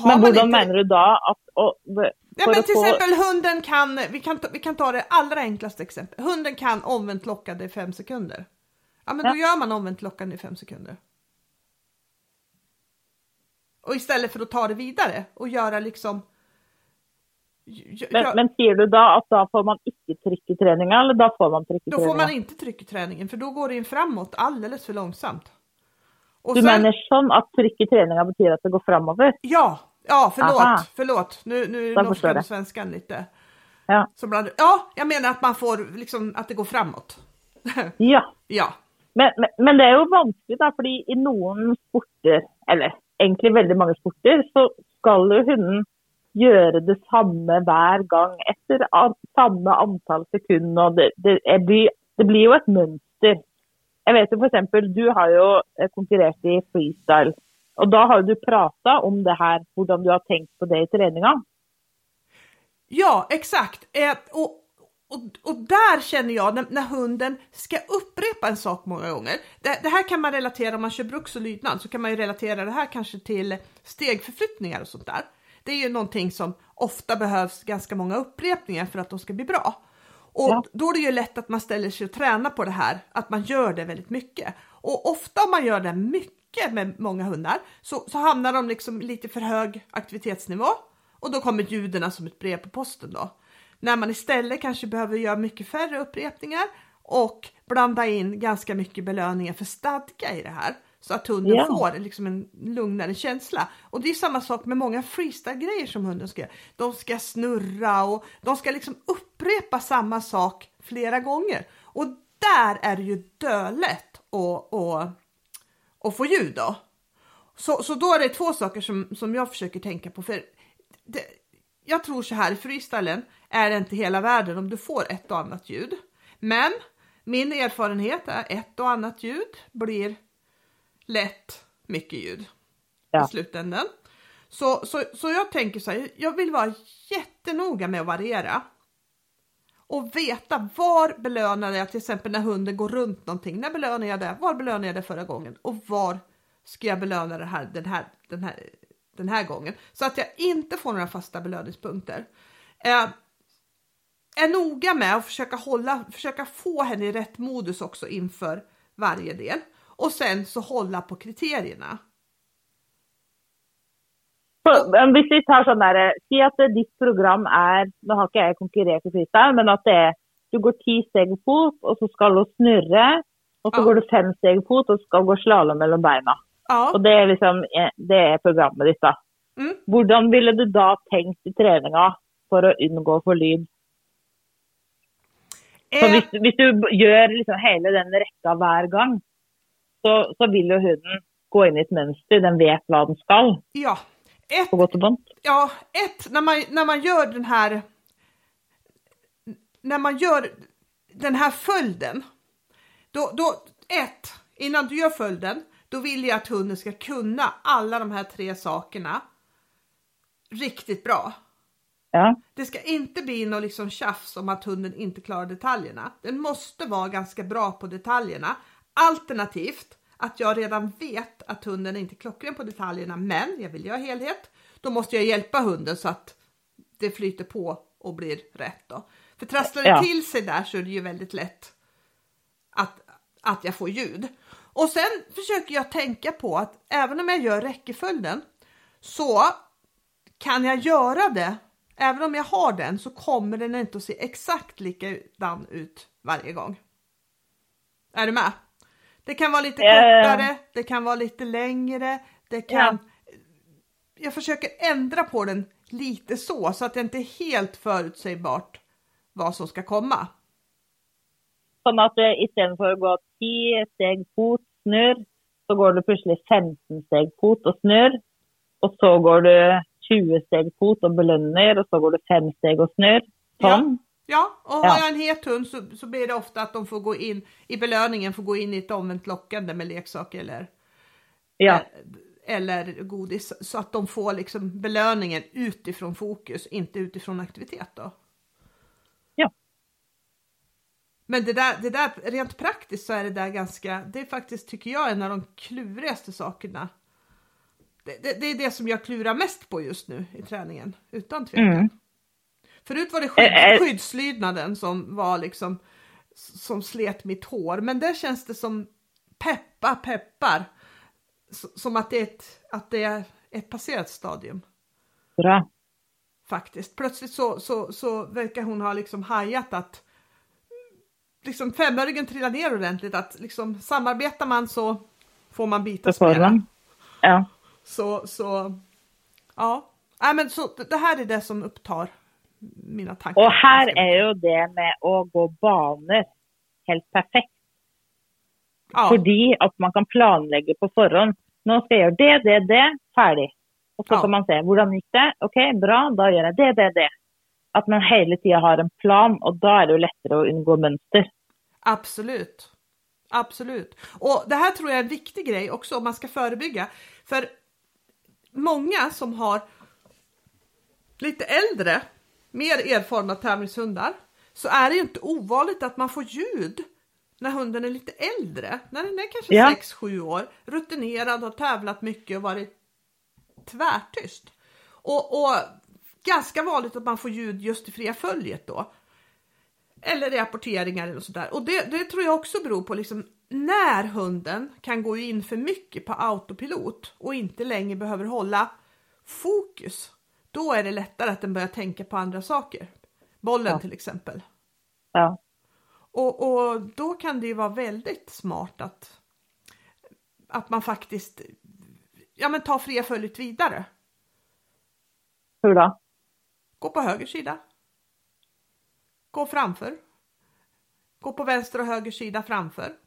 Men hur inte- menar du då att... Och, Ja, för men till få- exempel hunden kan, vi kan, ta, vi kan ta det allra enklaste exempel. Hunden kan omvänt lockande i fem sekunder. Ja, men då gör man omvänt lockande i fem sekunder. Och istället för att ta det vidare och göra liksom... Men, gö- men säger du då att då får man inte tryck i träningen eller då får man tryck i då får träningen? man inte tryck i träningen för då går det in framåt alldeles för långsamt. Och Du sen- menar sån att träningen betyder att det går framåt? Ja, ja förlåt, Aha. förlåt. Nu, nu det. och svenskan lite. Ja. Så bland, ja, jag menar att man får liksom att det går framåt. *laughs* Ja. ja, Men, men, men det är ju vanskligt då, för i någon sporter, eller egentligen väldigt många sporter, så ska ju hunden göra detsamma varje gång efter samma antal sekunder. Och det, det, är, blir, det blir ju ett mönster. Jag vet ju för exempel, du har ju konkurrerat i freestyle. Och då har du pratat om det här, hur du har tänkt på det i träningen. ja exakt. Eh, och, och, och där känner jag när, när hunden ska upprepa en sak många gånger. Det, det här kan man relatera om man kör bruks och lydnad så kan man ju relatera det här kanske till stegförflyttningar och sånt där. Det är ju någonting som ofta behövs ganska många upprepningar för att de ska bli bra. Och Ja. då är det ju lätt att man ställer sig och tränar på det här, att man gör det väldigt mycket. Och ofta om man gör det mycket med många hundar så, så hamnar de liksom lite för hög aktivitetsnivå och då kommer ljuden som ett brev på posten då. När man istället kanske behöver göra mycket färre upprepningar och blanda in ganska mycket belöningar för stadga i det här så att hunden Ja. får liksom en lugnare känsla. Och det är samma sak med många freestyle-grejer som hunden ska göra. De ska snurra och de ska liksom upprepa samma sak flera gånger. Och där är det ju dölätt att, att, att få ljud då. Så, så då är det två saker som, som jag försöker tänka på. För det, jag tror så här, i freestylen är det inte hela världen om du får ett och annat ljud. Men min erfarenhet är ett och annat ljud blir lätt mycket ljud Ja. i slutändan. Så, så, så jag tänker så här, jag vill vara jättenoga med att variera. Och veta var belönade jag till exempel när hunden går runt någonting. När belönade jag det? Var belönade jag det förra gången? Och var ska jag belöna det här den här, den här, den här gången? Så att jag inte får några fasta belöningspunkter. Eh, är noga med att försöka hålla, försöka få henne i rätt modus också inför varje del. Och sen så hålla på kriterierna. Hvis vi tar sånn der, Si at ditt program er Nå har ikke jeg konkurrert i freestyle, men at det er du går ti steg fot, og så skal du snurre. Og så Ja. går du fem steg fot, og skal gå slalåm mellom beina. Ja, Og det er liksom eh, det er programmet ditt, da. Mm. Hvordan ville du da tenkt i treninga for å unngå for lyd? Eh, hvis, hvis du gjør liksom hele den rekka hver gang, så, så vil jo hunden gå inn i et mønster. Den vet hva den skal, ja. Ett, på godt og vondt. ja, ett, när man, när man gör den här när man gör den här följden då, då ett, innan du gör följden då vill jag att hunden ska kunna alla de här tre sakerna riktigt bra. Ja. Det ska inte bli något liksom tjafs om att hunden inte klarar detaljerna. Den måste vara ganska bra på detaljerna. Alternativt att jag redan vet att hunden inte är klockren på detaljerna men jag vill göra helhet. Då måste jag hjälpa hunden så att det flyter på och blir rätt. Då. För trasslar det Ja. till sig där så är det ju väldigt lätt att, att jag får ljud. Och sen försöker jag tänka på att även om jag gör räckeföljden så kan jag göra det. Även om jag har den så kommer den inte att se exakt likadan ut varje gång. Är du med? Det kan vara lite Ja, ja, ja. kortare, det kan vara lite längre, det kan... Jag försöker ändra på den lite så, så att det inte är helt förutsägbart vad som ska komma. Sånn at eh, istedenfor å gå 10 steg fot, snurr, så går du plutselig 15 steg fot og snurr. Og så går du 20 steg fot og belønner, og så går du 5 steg og snurr. Ja, och Ja. har jag en het hund så, så blir det ofta att de får gå in i belöningen, får gå in i ett omvänt lockande med leksaker eller, Ja. eh, eller godis så att de får liksom belöningen utifrån fokus, inte utifrån aktivitet då. Ja. Men det där, det där rent praktiskt så är det där ganska, det är faktiskt tycker jag en av de klurigaste sakerna. Det, det, det är det som jag klurar mest på just nu i träningen, utan tvekan. Mm. Förut var det skydd, skyddslydnaden som var liksom som slet mitt hår, men där känns det som peppa peppar. Som att det är ett, att det är ett passerat stadium Bra. faktiskt. Plötsligt så, så, så verkar hon ha liksom hajat att liksom femöringen trillar ner ordentligt, att liksom samarbetar man så får man bitas mera. Ja. Så, så ja. Nej, men så, det här är det som upptar mina tankar. Og her er jo det med å gå baner helt perfekt. ja. Fordi at man kan planlegge på forhånd. Nå skal jeg gjøre det, det, det, ferdig. Og så Ja. kan man se hvordan gikk det. OK, bra, da gjør jeg det, det, det. At man hele tida har en plan, og da er det jo lettere å unngå mønster. Absolut. Absolut. Och det här tror jag är en viktig grej också om man ska förebygga. För många som har lite äldre, mer erfarna tävlingshundar så är det ju inte ovanligt att man får ljud när hunden är lite äldre. När den är kanske Ja. 6-7 år, rutinerad, har tävlat mycket och varit tvärtyst. Och, och ganska vanligt att man får ljud just i fria följet då. Eller rapporteringar eller sådär. Och det, det tror jag också beror på liksom när hunden kan gå in för mycket på autopilot och inte längre behöver hålla fokus. Då är det lättare att den börjar tänka på andra saker. Bollen Ja. till exempel. Ja. Och, och då kan det ju vara väldigt smart att, att man faktiskt ja, men tar fria följet vidare. Hur da? Gå på höger sida. Gå framför. Gå på vänster och höger sida framför.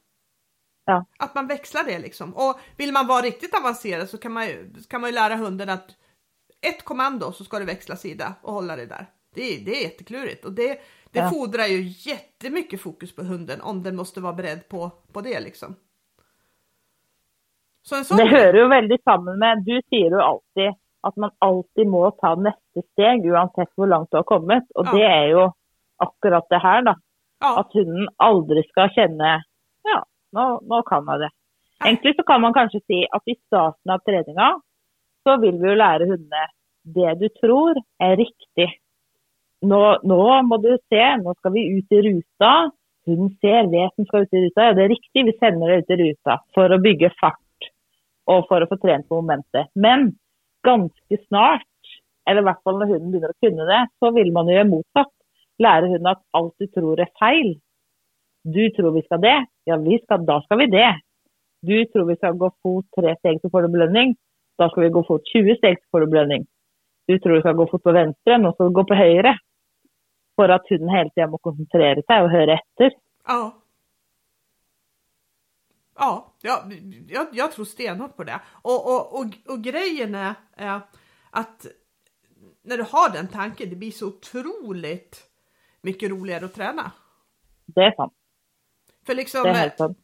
Ja. Att man växlar det liksom. Och vill man vara riktigt avancerad så kan man ju, kan man ju lära hunden att ett kommando så ska du växla sida och hålla det där. Det är, det är jätteklurigt och det, det Ja. fordrar ju jättemycket fokus på hunden om den måste vara beredd på, på det liksom. Så en sån Det hører jo veldig sammen med Du sier jo alltid at man alltid må ta neste steg uansett hvor langt du har kommet. Og Ja. det er jo akkurat det her, da. ja, At hunden aldri skal kjenne Ja, nå kan jeg det. Nei. Egentlig så kan man kanskje si at i starten av treninga så vil vi jo lære hundene det du tror är riktigt. Nå, nå må du se, nå skal vi ut i ruta. Hunden ser, vet den skal ut i ruta. Ja, det er riktig, vi sender det ut i ruta for å bygge fart og for å få trent på momentet. Men ganske snart, eller i hvert fall når hunden begynner å kunne det, så vil man jo gjøre motsatt. Lære hunden at alt du tror er feil. Du tror vi skal det, ja vi skal, da skal vi det. Du tror vi skal gå fot tre steg, så får du belønning. Da skal vi gå fot 20 steg, får du belønning. Du tror du skal gå fot på venstre, nå skal du gå på høyre. For at hunden hele tida må konsentrere seg og høre etter. Ja. Ja, jag, jag, jag tror stenhårt på det. Och, och, och, och grejen är eh, att när du har den tanken, det blir så otroligt mycket roligare att träna. Det er sant. För liksom Det er eh, helt sant.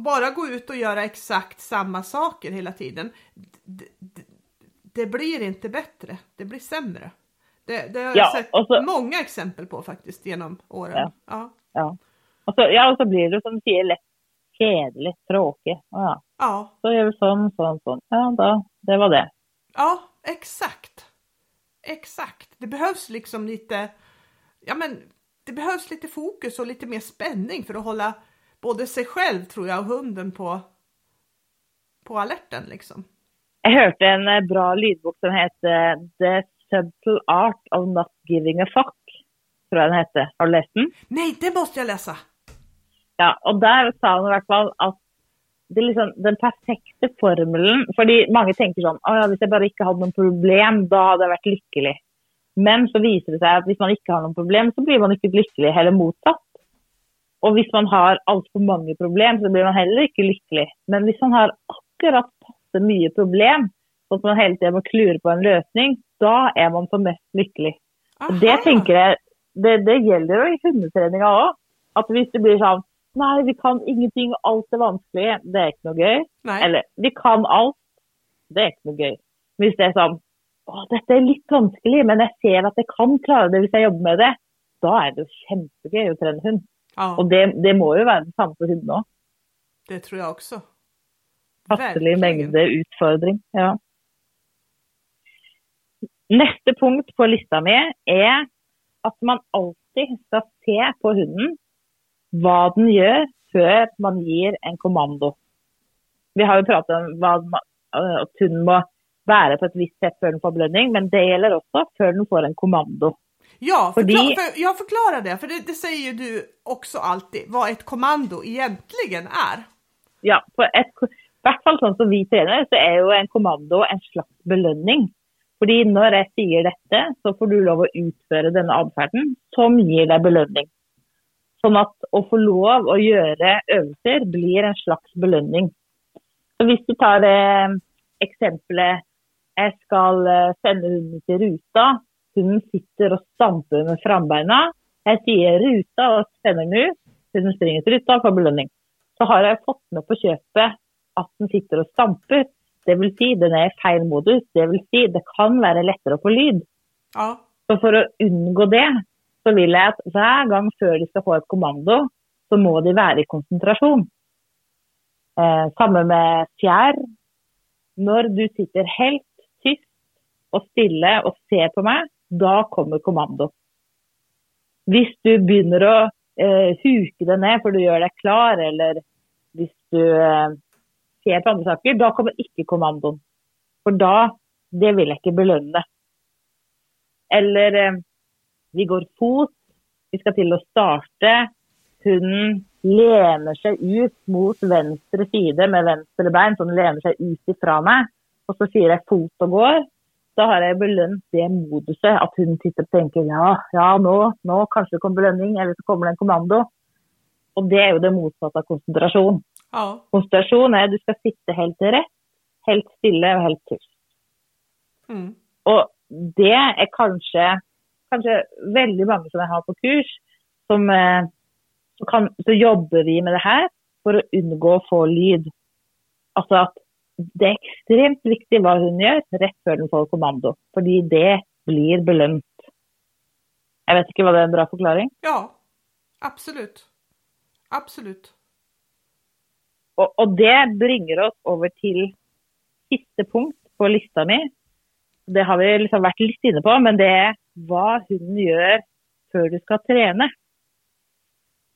Bara gå ut och göra exakt samma saker hela tiden. Det, det, det blir inte bättre, det blir sämre. Det, det har jag Ja, sett och så- många exempel på faktiskt genom åren. Ja. Ja. Ja. Og så, ja, og så blir det som du sier lett kjedelig, tråkig. Å ja. ja, Så gjør vi sånn, sånn, sånn. Ja, da, det var det. Ja, exakt. Exakt. Det behövs liksom lite, ja men det behövs lite fokus och lite mer spänning för att hålla både sig själv tror jag och hunden på, på alerten liksom. Jag hörde en eh, bra lydbok som heter The Subtle Art of Not Giving a Fuck. Tror jag den hette. Har du läst den? Nej, det måste jag läsa! Ja, och där sa han i alla fall att det är liksom den perfekta formeln. För många tänker så, oh, ja, om jag bara inte hade något problem, då hade jag varit lycklig. Men så visar det sig att om man inte har något problem så blir man inte lycklig, eller motsatt. Och om man har allt för många problem så blir man heller inte lycklig. Men om man har akkurat så mycket problem, så att man hela tiden måste klura på en lösning, då är man som mest lycklig. Och det tänker jag, det, det gäller ju i hundträning också. Att om det blir så nej, vi kan ingenting, allt är vanskligt, det är inte något kul. Eller, vi kan allt, det är inte något kul. Men om det är så å, dette er litt vanskelig, men jeg ser at jeg kan klare det hvis jeg jobber med det, da er det jo kjempegøy å trene hund. Ja. Och det, det må ju vara samma för hunden också. Det tror jag också. Passelig mängde utfordring. Ja. Nästa punkt på listan min är att man alltid ska se på hunden vad den gör før man ger en kommando. Vi har ju pratat om vad att hunden må være på ett visst sätt för den får belöning, men det gäller också för den får en kommando. Ja, Fordi... förklar, för, jag förklarar det, för det, det, säger ju du också alltid, vad ett kommando egentligen är. Ja, på ett, i hvert fall sånn som vi tränar så är ju en kommando en slags belöning. För när jag säger detta så får du lov att utföra denna atferden som ger dig belöning. Så att att få lov att göra övningar blir en slags belöning. Så om du tar eh, exemplet jeg skal sende hunden til ruta. Hunden sitter og stamper med frambeina. Jeg sier ruta sender den ut. Hunden springer til ruta og får belønning. Så har jeg fått med på kjøpet at den sitter og stamper. Det vil si, den er i feil modus. Det vil si, det kan være lettere å få lyd. Ja. Så for å unngå det, så vil jeg at hver gang før de skal få et kommando, så må de være i konsentrasjon. Eh, samme med fjær. Når du sitter helt och stille och ser på mig, då kommer kommando. Om du börjar att eh, huka dig ner för att du gör dig klar, eller om du eh, ser på andra saker, då kommer inte kommandon. För då, det vill jag inte belöna. Eller eh, vi går fot, vi ska till att starta, hunden lener sig ut mot vänster sida med vänster ben, så den lener sig ut ifrån mig. Och så säger jag fot och går da har jeg belønt det moduset. At hun sitter og tenker ja, ja, nå, nå kanskje det kommer belønning, eller så kommer det en kommando. Og det er jo det motsatte av konsentrasjon. Ja. Konsentrasjon er at du skal sitte helt rett, helt stille og helt tyst. Mm. Og det er kanskje, kanskje veldig mange som jeg har på kurs, som eh, så, kan, så jobber vi med det her for å unngå å få lyd. Altså at det är extremt viktigt vad hon gör rätt før den får kommando, för det blir belönt. Jag vet inte vad det är en bra förklaring? Ja, absolut. Absolut. Och, och det bringar oss över till sista punkt på listan min. Det har vi liksom varit lite inne på, men det är vad hunden gör för du ska träna.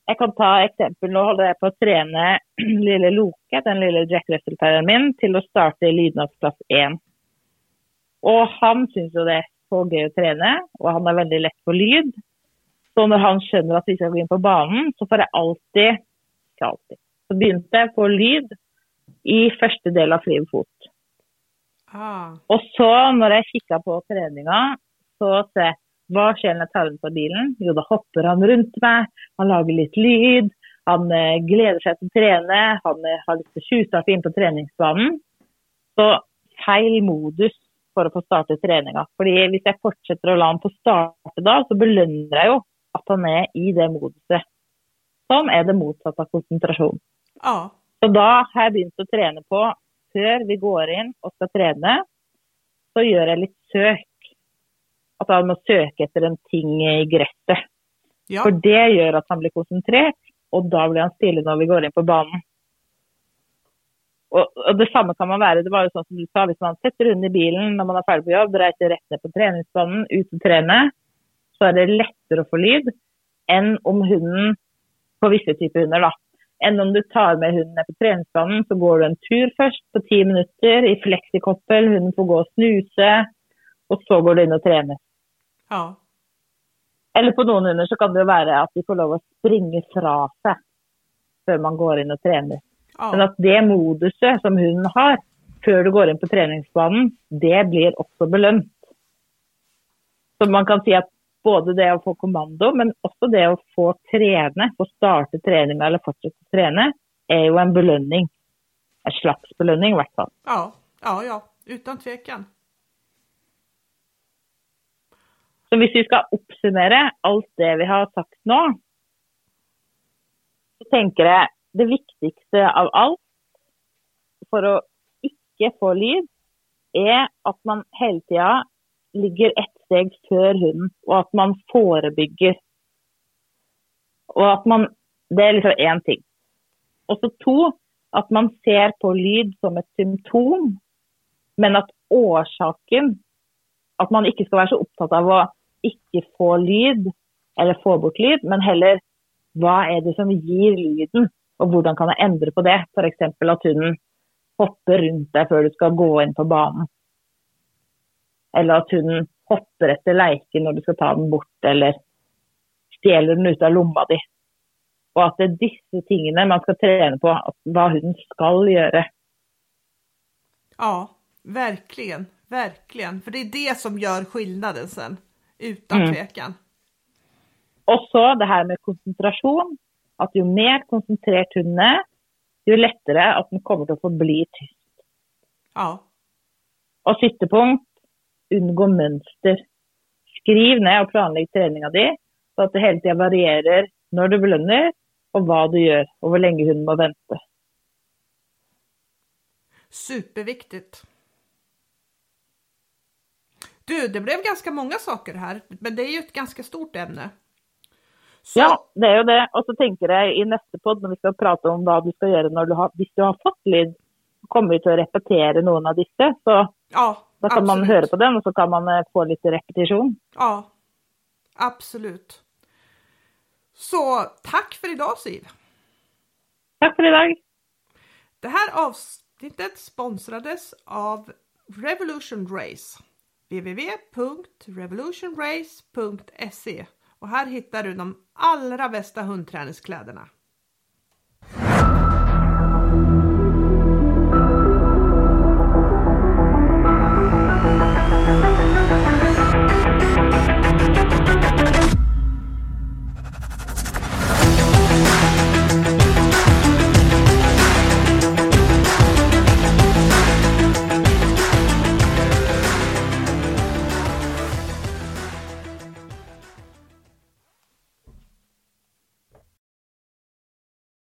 Jag kan ta exempel. Nu håller jag på att träna *clears throat* lilla Loke, den lilla Jack Russell min, till att starta i lydnadsklass 1. Och han syns ju det är så kul att träna och han är väldigt lätt på lyd. Så när han känner att vi ska gå in på banan så får jag alltid, inte alltid, så började jag på lyd i första delen av fri fot. Ah. Och så när jag kikar på träningen så ser jag Hva skjer når jeg tar den på bilen? Jo, da hopper han rundt meg, han lager litt lyd. Han eh, gleder seg til å trene, han eh, har lyst til å tjuvstarte inn på treningsbanen. Så feil modus for å få starte treninga. Fordi hvis jeg fortsetter å la han få starte da, så belønner jeg jo at han er i det moduset. Som er det motsatte av konsentrasjon. Ja. Så da har jeg begynt å trene på, før vi går inn og skal trene, så gjør jeg litt søk att han måste söka efter en ting i gresset. Ja. För det gör att han blir koncentrerad och då blir han stilla när vi går in på banan. Och, och detsamma kan man vara, det var ju så som du sa, om man sätter hunden i bilen när man är färdig på jobb, reiser rätt ner på träningsbanan, ut och träna, så är det lättare att få lyd. än om hunden, på vissa typer hundar då, än om du tar med hunden ner på träningsbanan så går du en tur först på 10 minuter i flexikoppel, hunden får gå och snusa och så går du in och tränar. Ja. Eller på några hundar så kan det vara att de får lov att springa från sig för man går in och tränar. ja. Men att det moduset som hunden har för du går in på träningsbanan, det blir också belönt. Så man kan säga att både det att få kommando, men också det att få träna, få starta träningen eller fortsätta träna, är ju en belöning. En slags belöning i alla fall. ja, ja, ja, utan tvekan. Så om vi ska uppsummera allt det vi har sagt nu, så tänker jag det viktigaste av allt för att inte få lyd, är att man hela tiden ligger ett steg för hunden och att man förebygger. Och att man, det är liksom en ting. Och så två, att man ser på lyd som ett symptom, men att orsaken, att man inte ska vara så upptagen av att inte få lyd eller få bort lyd, men heller vad är det som ger lyden och hur kan jag ändra på det? Till exempel att hunden hoppar runt dig för du ska gå in på banan. Eller att hunden hoppar efter leken när du ska ta den bort eller stjäler den ut av lomma di. Och att det är dessa tingene man ska träna på, vad hunden ska göra. Ja, verkligen, verkligen. För det är det som gör skillnaden sen, utan Mm. tvekan. Och så det här med koncentration. Att ju mer koncentrerad hunden är, ju lättare att den kommer att få bli tyst. Ja, Och sittepunkt, undgå mönster. Skriv ner och planlägg träningen din så att det hela tiden varierar när du belönar och vad du gör och hur länge hunden må vänta. superviktigt. Du, det blev ganska många saker här, men det är ju ett ganska stort ämne. Så, Ja, det är ju det. Och så tänker jag i nästa podd när vi ska prata om vad du ska göra när du har, hvis du har fått lyd, kommer vi till att repetera någon av dessa. Så ja då kan man absolut. höra på den och så kan man eh, få lite repetition. Ja, absolut. Så tack för idag Siv. Tack för idag. Det här avsnittet sponsrades av Revolution Race www.revolutionrace.se och här hittar du de allra bästa hundträningskläderna.